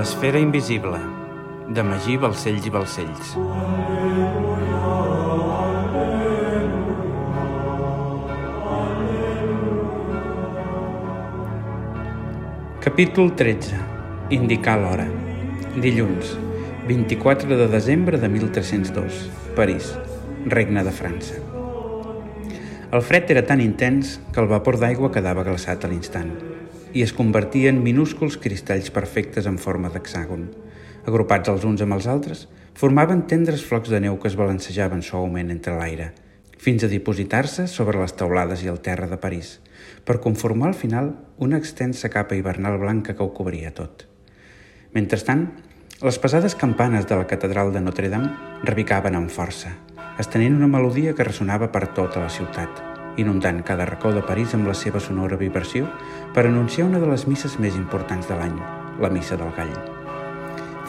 L'esfera invisible, de Magí Balcells i Balcells. Capítol 13. Indicar l'hora. Dilluns, 24 de desembre de 1302. París, Regne de França. El fred era tan intens que el vapor d'aigua quedava glaçat a l'instant i es convertia en minúsculs cristalls perfectes en forma d'hexàgon. Agrupats els uns amb els altres, formaven tendres flocs de neu que es balancejaven suaument entre l'aire, fins a dipositar-se sobre les taulades i el terra de París – per conformar al final una extensa capa hivernal blanca que ho cobria tot. Mentrestant, les pesades campanes de la catedral de Notre Dame repicaven amb força, estenent una melodia que ressonava per tota la ciutat, inundant cada racó de París amb la seva sonora vibració per anunciar una de les misses més importants de l'any, la Missa del Gall.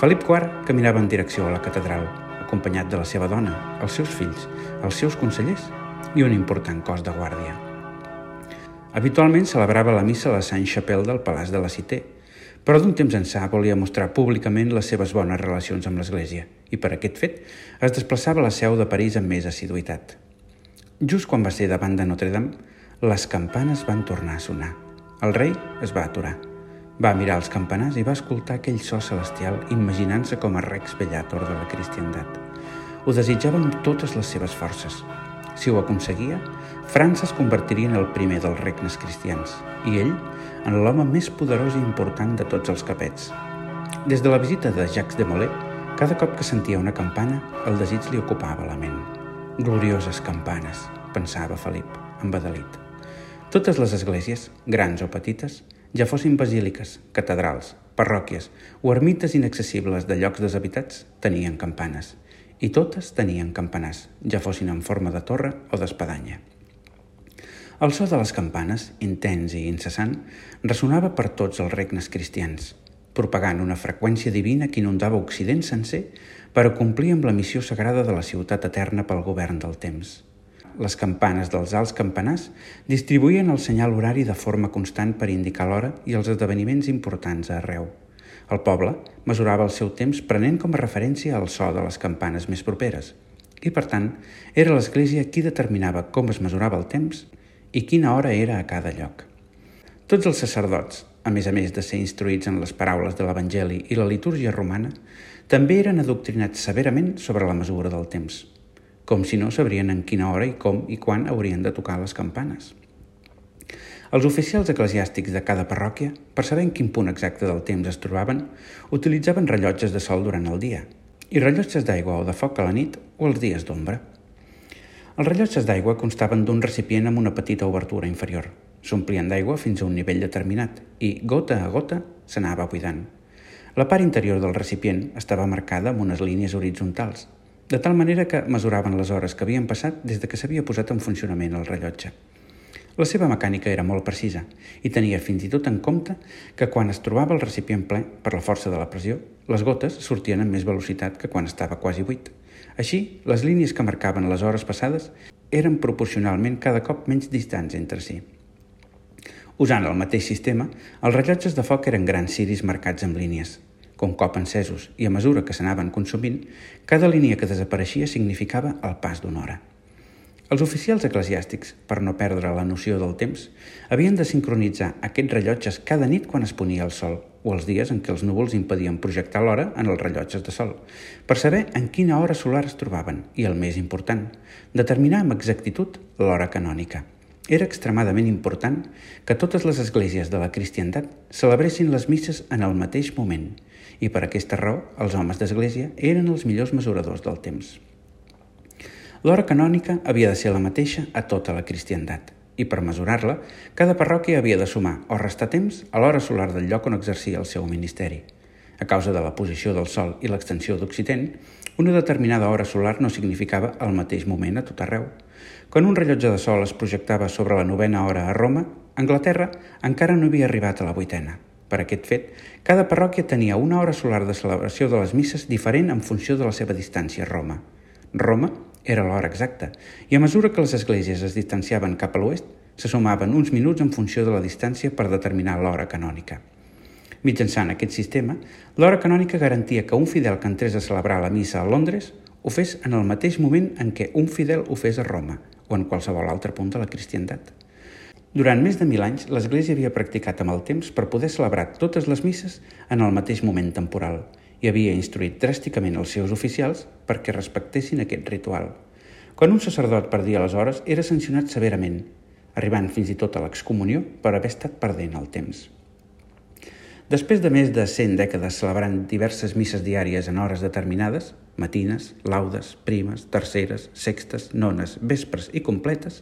Felip IV caminava en direcció a la catedral, acompanyat de la seva dona, els seus fills, els seus consellers i un important cos de guàrdia. Habitualment celebrava la missa a la Saint-Chapelle del Palaç de la Cité, però d'un temps ençà volia mostrar públicament les seves bones relacions amb l'Església i per aquest fet es desplaçava a la seu de París amb més assiduïtat. Just quan va ser davant de Notre Dame, les campanes van tornar a sonar. El rei es va aturar. Va mirar els campanars i va escoltar aquell so celestial imaginant-se com a rex bellator de la cristiandat. Ho desitjava amb totes les seves forces. Si ho aconseguia, França es convertiria en el primer dels regnes cristians i ell en l'home més poderós i important de tots els capets. Des de la visita de Jacques de Molay, cada cop que sentia una campana, el desig li ocupava la ment. Glorioses campanes, pensava Felip, embadalit. Totes les esglésies, grans o petites, ja fossin basíliques, catedrals, parròquies o ermites inaccessibles de llocs deshabitats, tenien campanes. I totes tenien campanars, ja fossin en forma de torre o d'espadanya. El so de les campanes, intens i incessant, ressonava per tots els regnes cristians, propagant una freqüència divina que inundava Occident sencer per a complir amb la missió sagrada de la ciutat eterna pel govern del temps. Les campanes dels alts campanars distribuïen el senyal horari de forma constant per indicar l'hora i els esdeveniments importants arreu. El poble mesurava el seu temps prenent com a referència el so de les campanes més properes i, per tant, era l'Església qui determinava com es mesurava el temps i quina hora era a cada lloc. Tots els sacerdots, a més a més de ser instruïts en les paraules de l'Evangeli i la litúrgia romana, també eren adoctrinats severament sobre la mesura del temps, com si no sabrien en quina hora i com i quan haurien de tocar les campanes. Els oficials eclesiàstics de cada parròquia, per saber en quin punt exacte del temps es trobaven, utilitzaven rellotges de sol durant el dia i rellotges d'aigua o de foc a la nit o els dies d'ombra. Els rellotges d'aigua constaven d'un recipient amb una petita obertura inferior. S'omplien d'aigua fins a un nivell determinat i, gota a gota, s'anava buidant. La part interior del recipient estava marcada amb unes línies horitzontals, de tal manera que mesuraven les hores que havien passat des de que s'havia posat en funcionament el rellotge. La seva mecànica era molt precisa i tenia fins i tot en compte que quan es trobava el recipient ple, per la força de la pressió, les gotes sortien amb més velocitat que quan estava quasi buit. Així, les línies que marcaven les hores passades eren proporcionalment cada cop menys distants entre si. Usant el mateix sistema, els rellotges de foc eren grans ciris marcats amb línies. Com cop encesos i a mesura que s'anaven consumint, cada línia que desapareixia significava el pas d'una hora. Els oficials eclesiàstics, per no perdre la noció del temps, havien de sincronitzar aquests rellotges cada nit quan es ponia el sol o els dies en què els núvols impedien projectar l'hora en els rellotges de sol, per saber en quina hora solar es trobaven i, el més important, determinar amb exactitud l'hora canònica. Era extremadament important que totes les esglésies de la cristiandat celebressin les misses en el mateix moment i per aquesta raó els homes d'església eren els millors mesuradors del temps. L'hora canònica havia de ser la mateixa a tota la cristiandat i per mesurar-la, cada parròquia havia de sumar o restar temps a l'hora solar del lloc on exercia el seu ministeri. A causa de la posició del Sol i l'extensió d'Occident, una determinada hora solar no significava el mateix moment a tot arreu. Quan un rellotge de sol es projectava sobre la novena hora a Roma, Anglaterra encara no havia arribat a la vuitena. Per aquest fet, cada parròquia tenia una hora solar de celebració de les misses diferent en funció de la seva distància a Roma. Roma era l'hora exacta, i a mesura que les esglésies es distanciaven cap a l'oest, se sumaven uns minuts en funció de la distància per determinar l'hora canònica. Mitjançant aquest sistema, l'hora canònica garantia que un fidel que entrés a celebrar la missa a Londres ho fes en el mateix moment en què un fidel ho fes a Roma o en qualsevol altre punt de la cristiandat. Durant més de mil anys, l'Església havia practicat amb el temps per poder celebrar totes les misses en el mateix moment temporal i havia instruït dràsticament els seus oficials perquè respectessin aquest ritual. Quan un sacerdot perdia les hores, era sancionat severament, arribant fins i tot a l'excomunió per haver estat perdent el temps. Després de més de 100 dècades celebrant diverses misses diàries en hores determinades, matines, laudes, primes, terceres, sextes, nones, vespres i completes,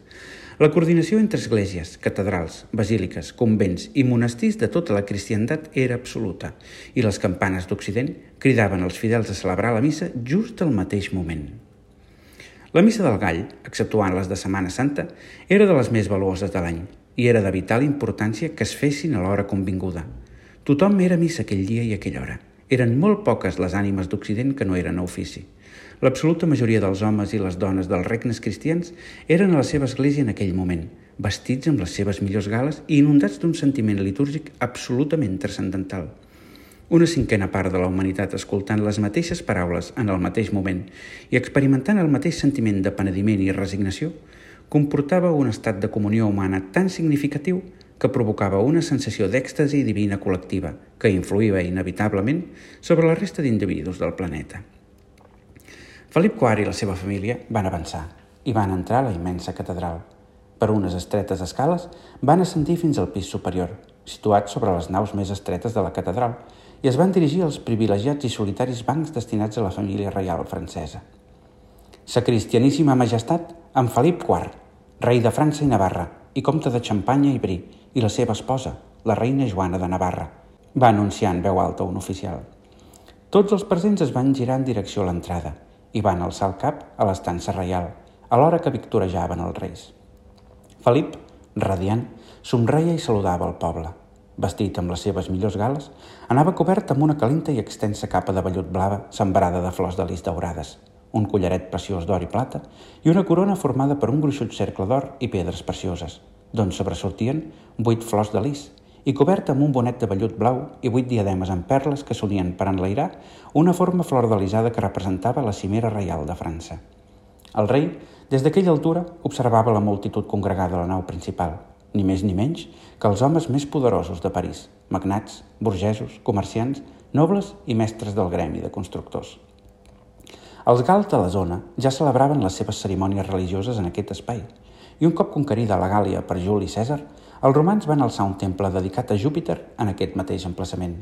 la coordinació entre esglésies, catedrals, basíliques, convents i monestirs de tota la cristiandat era absoluta i les campanes d'Occident cridaven els fidels a celebrar la missa just al mateix moment. La missa del gall, exceptuant les de Setmana Santa, era de les més valuoses de l'any i era de vital importància que es fessin a l'hora convinguda. Tothom era missa aquell dia i aquella hora. Eren molt poques les ànimes d'Occident que no eren a ofici. L'absoluta majoria dels homes i les dones dels regnes cristians eren a la seva església en aquell moment, vestits amb les seves millors gales i inundats d'un sentiment litúrgic absolutament transcendental. Una cinquena part de la humanitat escoltant les mateixes paraules en el mateix moment i experimentant el mateix sentiment de penediment i resignació comportava un estat de comunió humana tan significatiu que provocava una sensació d'èxtasi divina col·lectiva que influïa inevitablement sobre la resta d'individus del planeta. Felip IV i la seva família van avançar i van entrar a la immensa catedral. Per unes estretes escales van ascendir fins al pis superior, situat sobre les naus més estretes de la catedral, i es van dirigir als privilegiats i solitaris bancs destinats a la família reial francesa. Sa cristianíssima majestat, amb Felip IV, rei de França i Navarra, i comte de Xampanya i Brí, i la seva esposa, la reina Joana de Navarra, va anunciar en veu alta un oficial. Tots els presents es van girar en direcció a l'entrada – i van alçar el cap a l'estança reial, alhora que victorejaven els reis. Felip, radiant, somreia i saludava el poble. Vestit amb les seves millors gales, anava cobert amb una calenta i extensa capa de vellut blava sembrada de flors de lis daurades, un collaret preciós d'or i plata i una corona formada per un gruixut cercle d'or i pedres precioses, d'on sobresortien vuit flors de lis i coberta amb un bonet de vellut blau i vuit diademes amb perles que s'unien per enlairar una forma flordelisada que representava la cimera reial de França. El rei, des d'aquella altura, observava la multitud congregada a la nau principal, ni més ni menys que els homes més poderosos de París, magnats, burgesos, comerciants, nobles i mestres del gremi de constructors. Els gals de la zona ja celebraven les seves cerimònies religioses en aquest espai, i un cop conquerida la Gàlia per Juli Cèsar, els romans van alçar un temple dedicat a Júpiter en aquest mateix emplaçament.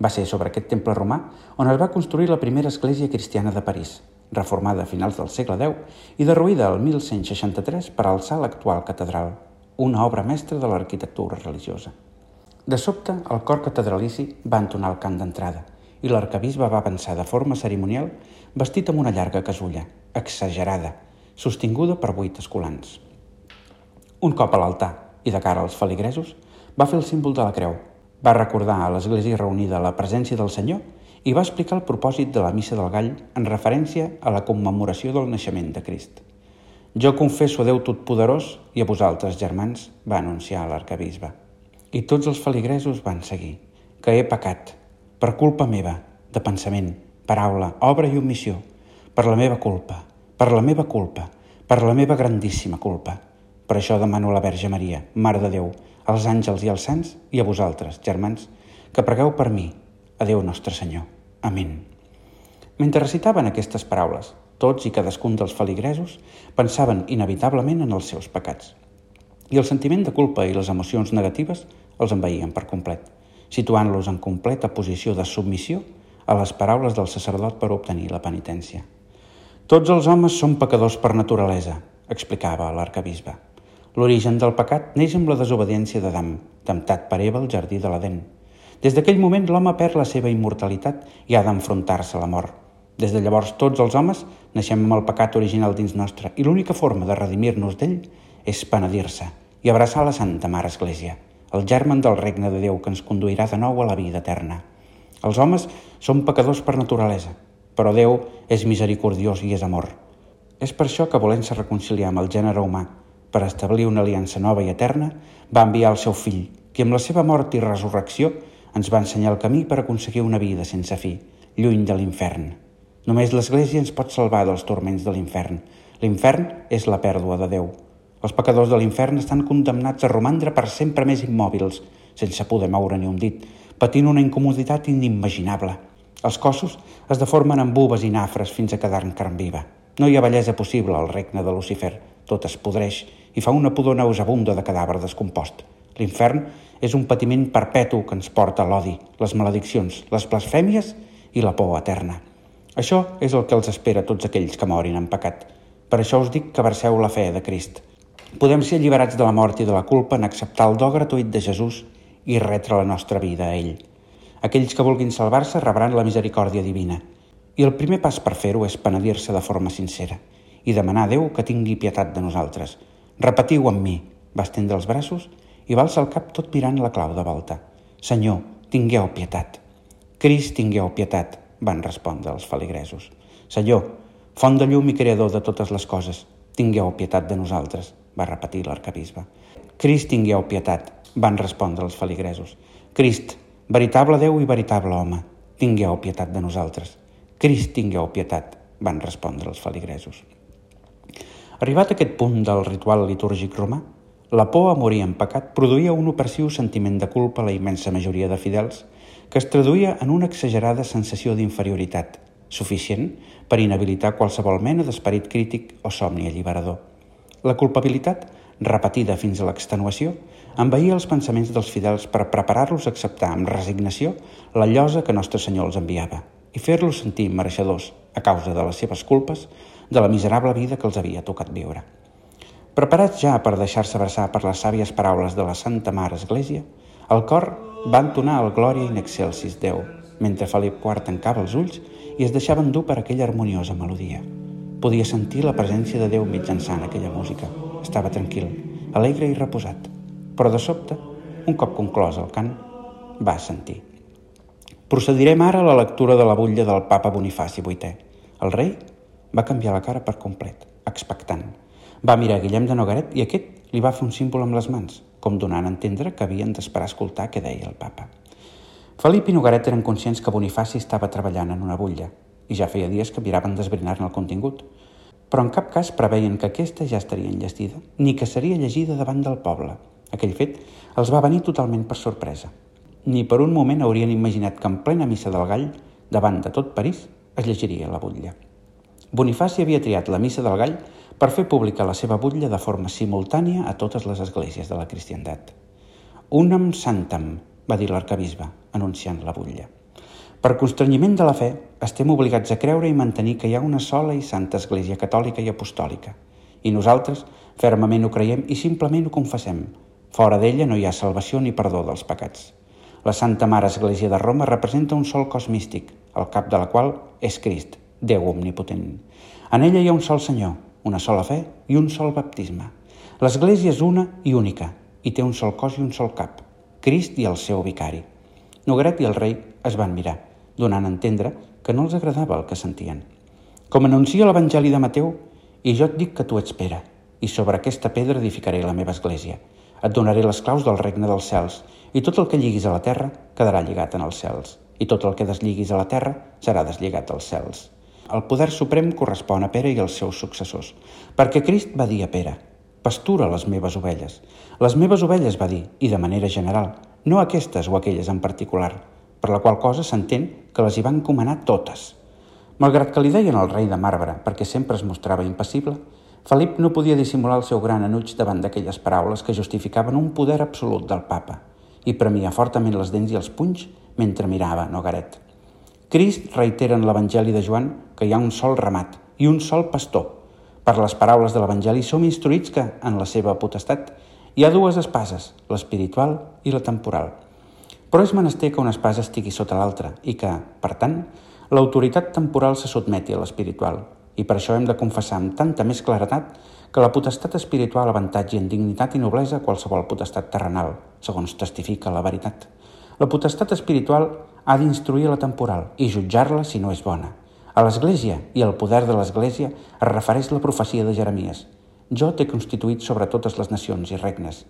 Va ser sobre aquest temple romà on es va construir la primera església cristiana de París, reformada a finals del segle X i derruïda el 1163 per alçar l'actual catedral, una obra mestra de l'arquitectura religiosa. De sobte, el cor catedralici va entonar el cant d'entrada i l'arcabisbe va avançar de forma cerimonial vestit amb una llarga casulla, exagerada, sostinguda per vuit escolans. Un cop a l'altar, i de cara als feligresos, va fer el símbol de la creu, va recordar a l'església reunida la presència del Senyor i va explicar el propòsit de la missa del gall en referència a la commemoració del naixement de Crist. Jo confesso a Déu Totpoderós i a vosaltres, germans, va anunciar l'arcabisbe. I tots els feligresos van seguir, que he pecat, per culpa meva, de pensament, paraula, obra i omissió, per la meva culpa, per la meva culpa, per la meva grandíssima culpa. Per això demano a la Verge Maria, Mare de Déu, als àngels i als sants i a vosaltres, germans, que pregueu per mi, a Déu nostre Senyor. Amén. Mentre recitaven aquestes paraules, tots i cadascun dels feligresos pensaven inevitablement en els seus pecats. I el sentiment de culpa i les emocions negatives els envaïen per complet, situant-los en completa posició de submissió a les paraules del sacerdot per obtenir la penitència. Tots els homes són pecadors per naturalesa, explicava l'arcabisbe. L'origen del pecat neix amb la desobediència d'Adam, temptat per Eva al jardí de l'Aden. Des d'aquell moment l'home perd la seva immortalitat i ha d'enfrontar-se a la mort. Des de llavors tots els homes naixem amb el pecat original dins nostre i l'única forma de redimir-nos d'ell és penedir-se i abraçar la Santa Mare Església, el germen del regne de Déu que ens conduirà de nou a la vida eterna. Els homes són pecadors per naturalesa, però Déu és misericordiós i és amor. És per això que volent-se reconciliar amb el gènere humà per establir una aliança nova i eterna, va enviar el seu fill, qui amb la seva mort i resurrecció Ens va ensenyar el camí per aconseguir una vida sense fi, lluny de l'infern. Només l'Església ens pot salvar dels turments de l'infern. L'infern és la pèrdua de Déu. Els pecadors de l'infern estan condemnats a romandre per sempre més immòbils, sense poder moure ni un dit, patint una incomoditat inimaginable. Els cossos es deformen en bubes i nafres fins a quedar en carn viva. No hi ha bellesa possible al regne de Lucifer. Tot es podreix i fa una pudor nauseabunda de cadàver descompost. L'infern és un patiment perpetu que ens porta l'odi, les malediccions, les blasfèmies i la por eterna. Això és el que els espera a tots aquells que morin en pecat. Per això us dic que verseu la fe de Crist. Podem ser alliberats de la mort i de la culpa en acceptar el do gratuït de Jesús i retre la nostra vida a ell. Aquells que vulguin salvar-se rebran la misericòrdia divina. I el primer pas per fer-ho és penedir-se de forma sincera i demanar a Déu que tingui pietat de nosaltres. Repetiu amb mi, va estendre els braços i va alçar el cap tot mirant la clau de volta. Senyor, tingueu pietat. Crist, tingueu pietat, van respondre els feligresos. Senyor, font de llum i creador de totes les coses, tingueu pietat de nosaltres, va repetir l'arcabisbe. Crist, tingueu pietat, van respondre els feligresos. Crist, veritable Déu i veritable home, tingueu pietat de nosaltres. Crist, tingueu pietat, van respondre els feligresos. Arribat a aquest punt del ritual litúrgic romà, la por a morir en pecat produïa un opressiu sentiment de culpa a la immensa majoria de fidels que es traduïa en una exagerada sensació d'inferioritat, suficient per inhabilitar qualsevol mena d'esperit crític o somni alliberador. La culpabilitat, repetida fins a l'extenuació, envaïa els pensaments dels fidels per preparar-los a acceptar amb resignació la llosa que Nostre Senyor els enviava i fer-los sentir mereixedors, a causa de les seves culpes, de la miserable vida que els havia tocat viure. Preparats ja per deixar-se abraçar per les sàvies paraules de la Santa Mare Església, el cor va entonar el Glòria in excelsis Déu, mentre Felip IV tancava els ulls i es deixava endur per aquella harmoniosa melodia. Podia sentir la presència de Déu mitjançant aquella música. Estava tranquil, alegre i reposat. Però de sobte, un cop conclòs el cant, va sentir. Procedirem ara a la lectura de la butlla del papa Bonifaci VIII. El rei va canviar la cara per complet, expectant. Va mirar Guillem de Nogaret i aquest li va fer un símbol amb les mans, com donant a entendre que havien d'esperar escoltar què deia el papa. Felip i Nogaret eren conscients que Bonifaci estava treballant en una butlla i ja feia dies que miraven d'esbrinar-ne el contingut, però en cap cas preveien que aquesta ja estaria enllestida ni que seria llegida davant del poble. Aquell fet els va venir totalment per sorpresa. Ni per un moment haurien imaginat que en plena missa del gall, davant de tot París, es llegiria la butlla. Bonifaci havia triat la missa del gall per fer pública la seva butlla de forma simultània a totes les esglésies de la cristiandat. Unam santam, va dir l'arcabisbe, anunciant la butlla. Per constrenyiment de la fe, estem obligats a creure i mantenir que hi ha una sola i santa Església catòlica i apostòlica, i nosaltres fermament ho creiem i simplement ho confessem. Fora d'ella no hi ha salvació ni perdó dels pecats. La Santa Mare Església de Roma representa un sol cos místic, el cap de la qual és Crist, Déu omnipotent. En ella hi ha un sol Senyor, una sola fe i un sol baptisme. L'Església és una i única i té un sol cos i un sol cap, Crist i el seu vicari. Nogret i el rei es van mirar, donant a entendre que no els agradava el que sentien. Com anuncia l'Evangeli de Mateu, i jo et dic que tu ets Pere, i sobre aquesta pedra edificaré la meva església. Et donaré les claus del regne dels cels, i tot el que lliguis a la terra quedarà lligat en els cels, i tot el que desliguis a la terra serà deslligat als cels. El poder suprem correspon a Pere i als seus successors, perquè Crist va dir a Pere, pastura les meves ovelles. Les meves ovelles, va dir, i de manera general, no aquestes o aquelles en particular, per la qual cosa s'entén que les hi van encomanar totes. Malgrat que li deien el rei de marbre perquè sempre es mostrava impassible, Felip no podia dissimular el seu gran enuig davant d'aquelles paraules que justificaven un poder absolut del papa i premia fortament les dents i els punys mentre mirava Nogaret. Crist reitera en l'Evangeli de Joan que hi ha un sol ramat i un sol pastor. Per les paraules de l'Evangeli som instruïts que, en la seva potestat, hi ha dues espases, l'espiritual i la temporal. Però és menester que una espasa estigui sota l'altra i que, per tant, l'autoritat temporal se sotmeti a l'espiritual i per això hem de confessar amb tanta més claretat que la potestat espiritual avantatgi en dignitat i noblesa qualsevol potestat terrenal, segons testifica la veritat. La potestat espiritual ha d'instruir la temporal i jutjar-la si no és bona. A l'Església i al poder de l'Església es refereix la profecia de Jeremies. Jo t'he constituït sobre totes les nacions i regnes.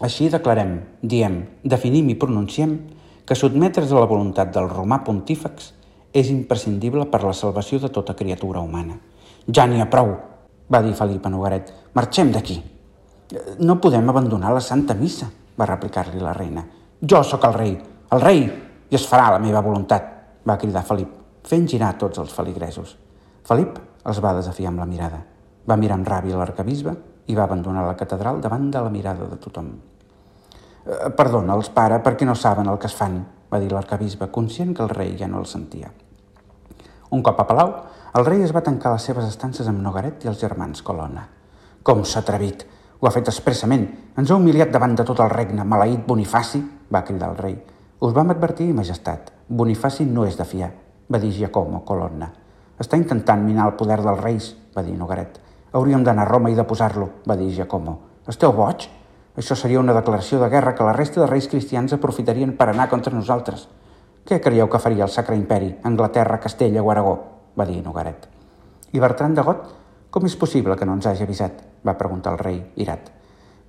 Així declarem, diem, definim i pronunciem que sotmetre's a la voluntat del romà pontífex és imprescindible per la salvació de tota criatura humana. Ja n'hi ha prou, va dir Felip a Nogaret. Marxem d'aquí. No podem abandonar la Santa Missa, va replicar-li la reina. Jo sóc el rei, el rei, i es farà la meva voluntat, va cridar Felip, fent girar tots els feligresos. Felip els va desafiar amb la mirada. Va mirar amb ràbia l'arcabisbe i va abandonar la catedral davant de la mirada de tothom. Eh, Perdona'ls, pare, perquè no saben el que es fan, va dir l'arcabisbe, conscient que el rei ja no el sentia. Un cop a Palau, el rei es va tancar les seves estances amb Nogaret i els germans Colonna. Com s'ha atrevit! Ho ha fet expressament. Ens ha humiliat davant de tot el regne. Maleït Bonifaci, va cridar el rei. Us vam advertir, majestat. Bonifaci no és de fiar, va dir Giacomo Colonna. Està intentant minar el poder dels reis, va dir Nogaret. Hauríem d'anar a Roma i de posar-lo, va dir Giacomo. Esteu boig? Això seria una declaració de guerra que la resta de reis cristians aprofitarien per anar contra nosaltres. Què creieu que faria el Sacre Imperi, Anglaterra, Castella o Aragó? va dir Nogaret. I Bertran de Got, com és possible que no ens hagi avisat? va preguntar el rei, irat.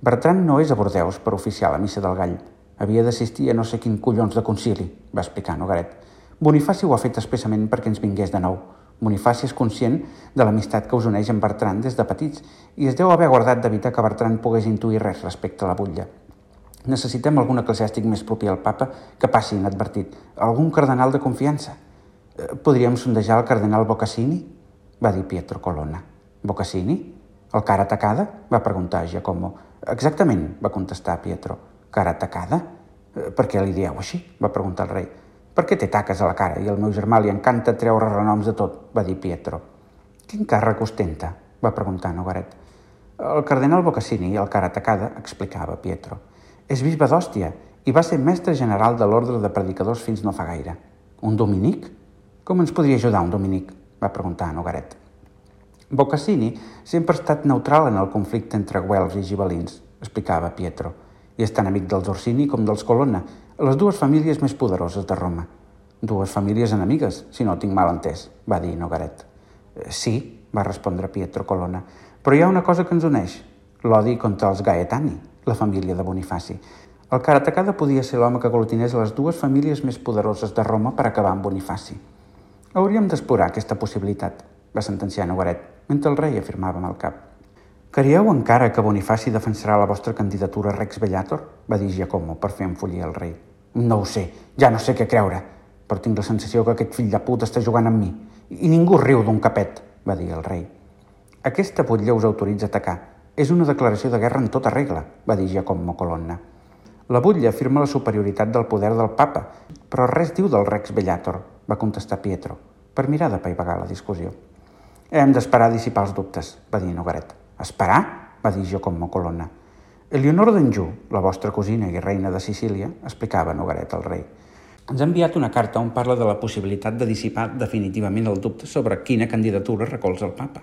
Bertran no és a Bordeus per oficiar la missa del gall. Havia d'assistir a no sé quin collons de concili, va explicar Nogaret. Bonifaci ho ha fet expressament perquè ens vingués de nou. Bonifaci és conscient de l'amistat que us uneix amb Bertran des de petits i es deu haver guardat d'evitar que Bertran pogués intuir res respecte a la butlla. Necessitem algun eclesiàstic més propi al papa que passi inadvertit, algun cardenal de confiança. Eh, podríem sondejar el cardenal Bocassini? va dir Pietro Colonna. Bocassini? El cara tacada? va preguntar Giacomo. Exactament, va contestar Pietro. Cara tacada? Eh, per què li dieu així? va preguntar el rei. Per què té taques a la cara i al meu germà li encanta treure renoms de tot? va dir Pietro. Quin càrrec ostenta? va preguntar Nogaret. El cardenal Bocassini, el cara tacada, explicava Pietro. És bisbe d'Òstia i va ser mestre general de l'ordre de predicadors fins no fa gaire. Un dominic? Com ens podria ajudar un dominic? va preguntar Nogaret. Bocassini sempre ha estat neutral en el conflicte entre Guelfs i gibelins, explicava Pietro, i és tan amic dels Orsini com dels Colonna, les dues famílies més poderoses de Roma. Dues famílies enemigues, si no tinc mal entès, va dir Nogaret. «Eh, sí, va respondre Pietro Colonna, però hi ha una cosa que ens uneix, l'odi contra els Gaetani, la família de Bonifaci. El Karatacada podia ser l'home que aglutinés les dues famílies més poderoses de Roma per acabar amb Bonifaci. Hauríem d'explorar aquesta possibilitat, va sentenciar Nogaret, mentre el rei afirmava amb el cap. Creieu encara que Bonifaci defensarà la vostra candidatura Rex Bellator? va dir Giacomo per fer enfollir el rei. No ho sé, ja no sé què creure, però tinc la sensació que aquest fill de puta està jugant amb mi. I ningú riu d'un capet, va dir el rei. Aquesta butlla us autoritza a atacar. És una declaració de guerra en tota regla, va dir Giacomo Colonna. La butlla afirma la superioritat del poder del papa, però res diu del Rex Bellator, va contestar Pietro, per mirar de paivagar la discussió. Hem d'esperar a dissipar els dubtes, va dir Nogaret. Esperar? va dir Giacomo Colonna. Eleonor d'Anjou, la vostra cosina i reina de Sicília, explicava Nogaret al rei. Ens ha enviat una carta on parla de la possibilitat de dissipar definitivament el dubte sobre quina candidatura recolza el papa.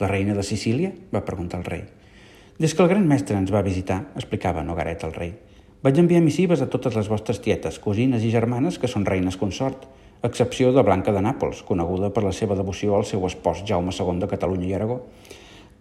La reina de Sicília? va preguntar el rei. Des que el gran mestre ens va visitar, explicava Nogaret al rei, vaig enviar missives a totes les vostres tietes, cosines i germanes que són reines consort, a excepció de Blanca de Nàpols, coneguda per la seva devoció al seu espòs Jaume II de Catalunya i Aragó.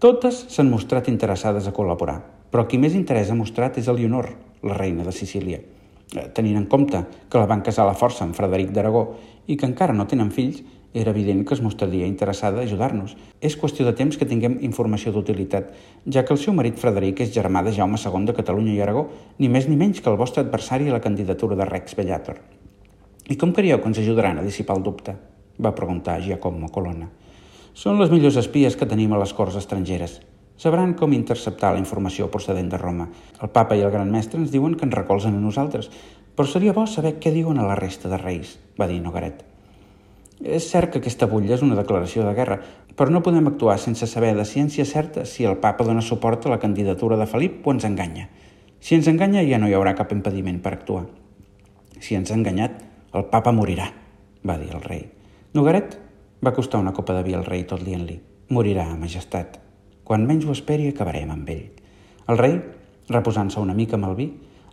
Totes s'han mostrat interessades a col·laborar, però qui més interès ha mostrat és Leonor, la reina de Sicília. Eh, tenint en compte que la van casar a la força amb Frederic d'Aragó i que encara no tenen fills, era evident que es mostraria interessada a ajudar-nos. És qüestió de temps que tinguem informació d'utilitat, ja que el seu marit Frederic és germà de Jaume II de Catalunya i Aragó, ni més ni menys que el vostre adversari a la candidatura de Rex Bellator. I com creieu que ens ajudaran a dissipar el dubte? va preguntar Giacomo Colonna. Són les millors espies que tenim a les corts estrangeres. Sabran com interceptar la informació procedent de Roma. El papa i el gran mestre ens diuen que ens recolzen a nosaltres, però seria bo saber què diuen a la resta de reis, va dir Nogaret. És cert que aquesta butlla és una declaració de guerra, però no podem actuar sense saber de ciència certa si el papa dona suport a la candidatura de Felip o ens enganya. Si ens enganya ja no hi haurà cap impediment per actuar. Si ens ha enganyat, el papa morirà, va dir el rei. Nogaret va costar una copa de vi al rei tot dient-li «Morirà, majestat. Quan menys ho esperi acabarem amb ell». El rei, reposant-se una mica amb el vi,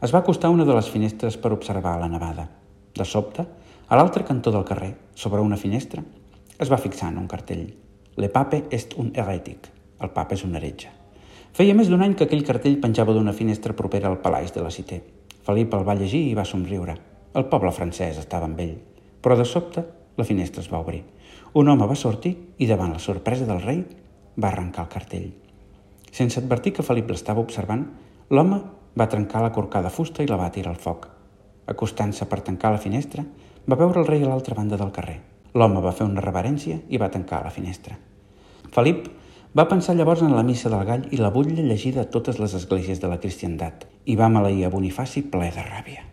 es va acostar a una de les finestres per observar la nevada. De sobte, a l'altre cantó del carrer, sobre una finestra, es va fixar en un cartell. «Le pape est un herètic». El papa és un heretge. Feia més d'un any que aquell cartell penjava d'una finestra propera al palaix de la Cité. Felip el va llegir i va somriure. El poble francès estava amb ell, però de sobte la finestra es va obrir. Un home va sortir i, davant la sorpresa del rei, va arrencar el cartell. Sense advertir que Felip l'estava observant, l'home va trencar la corcada fusta i la va tirar al foc. Acostant-se per tancar la finestra, va veure el rei a l'altra banda del carrer. L'home va fer una reverència i va tancar la finestra. Felip va pensar llavors en la missa del gall i la butlla llegida a totes les esglésies de la cristiandat i va maleir a Bonifaci ple de ràbia.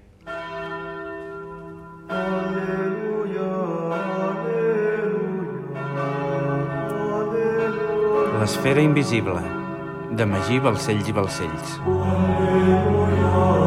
L'esfera invisible, de Magí Balcells i Balcells. Aleluia.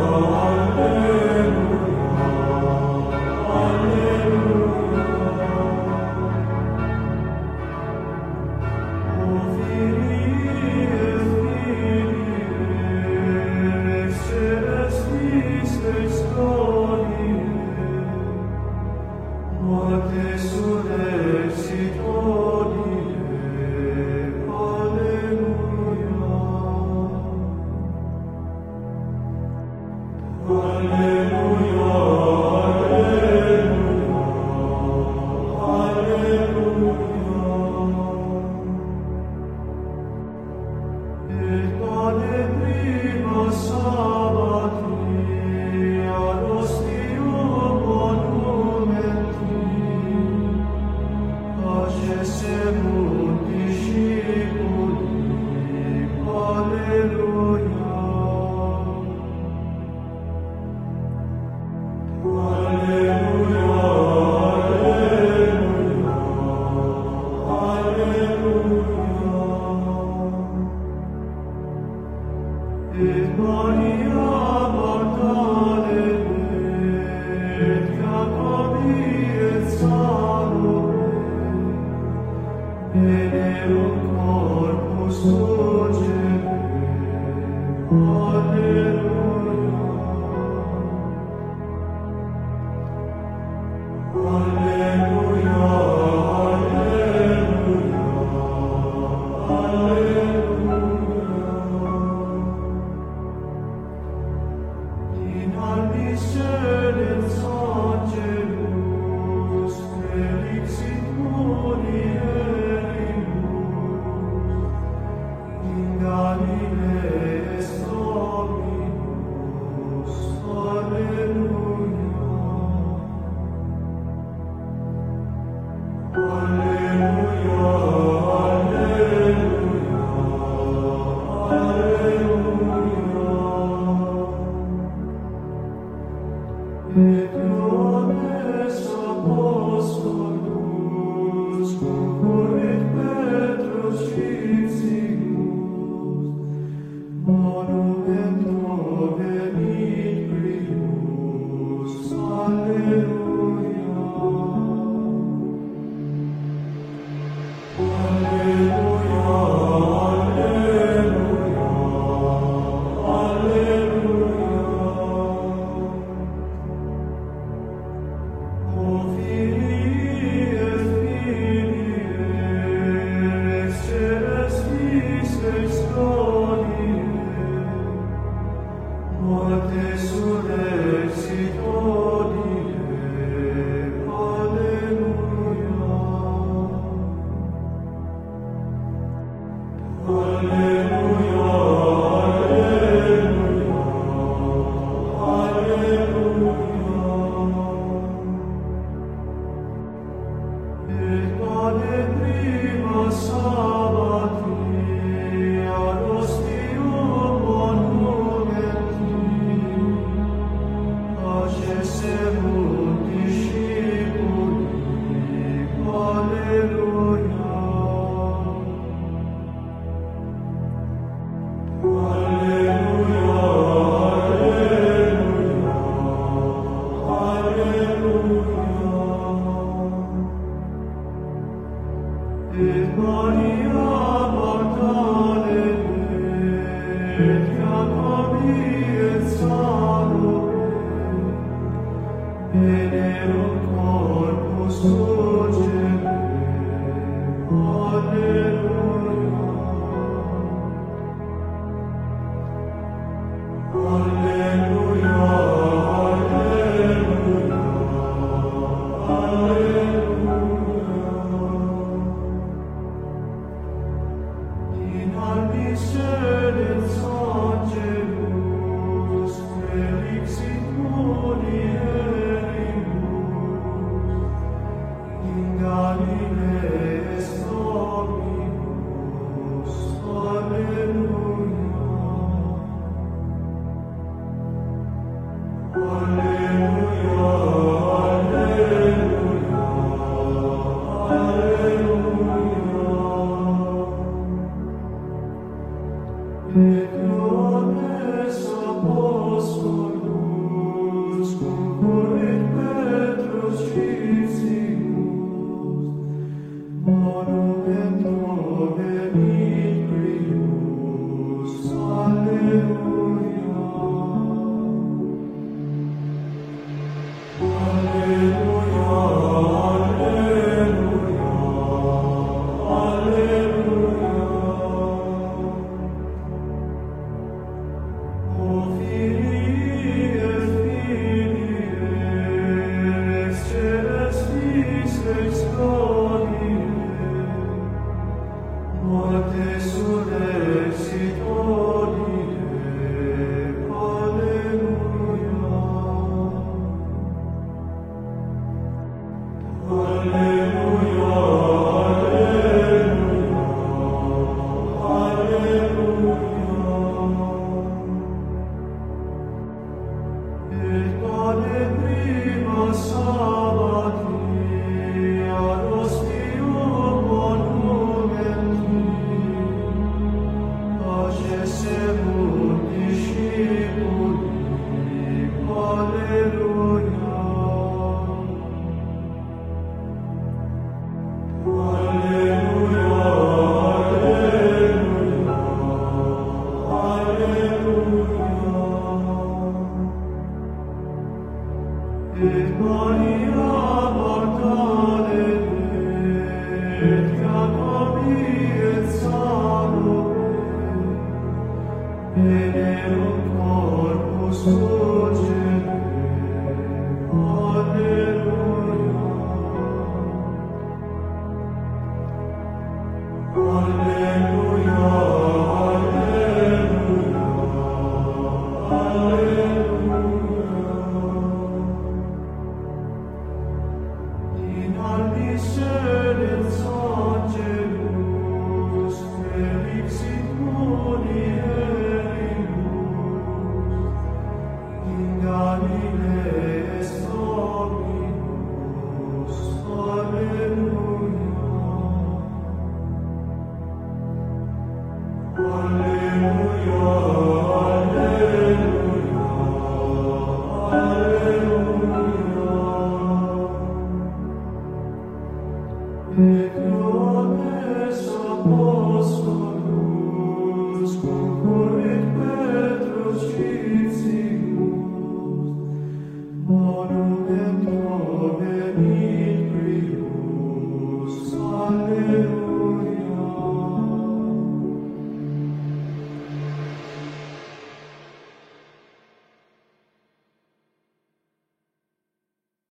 morning.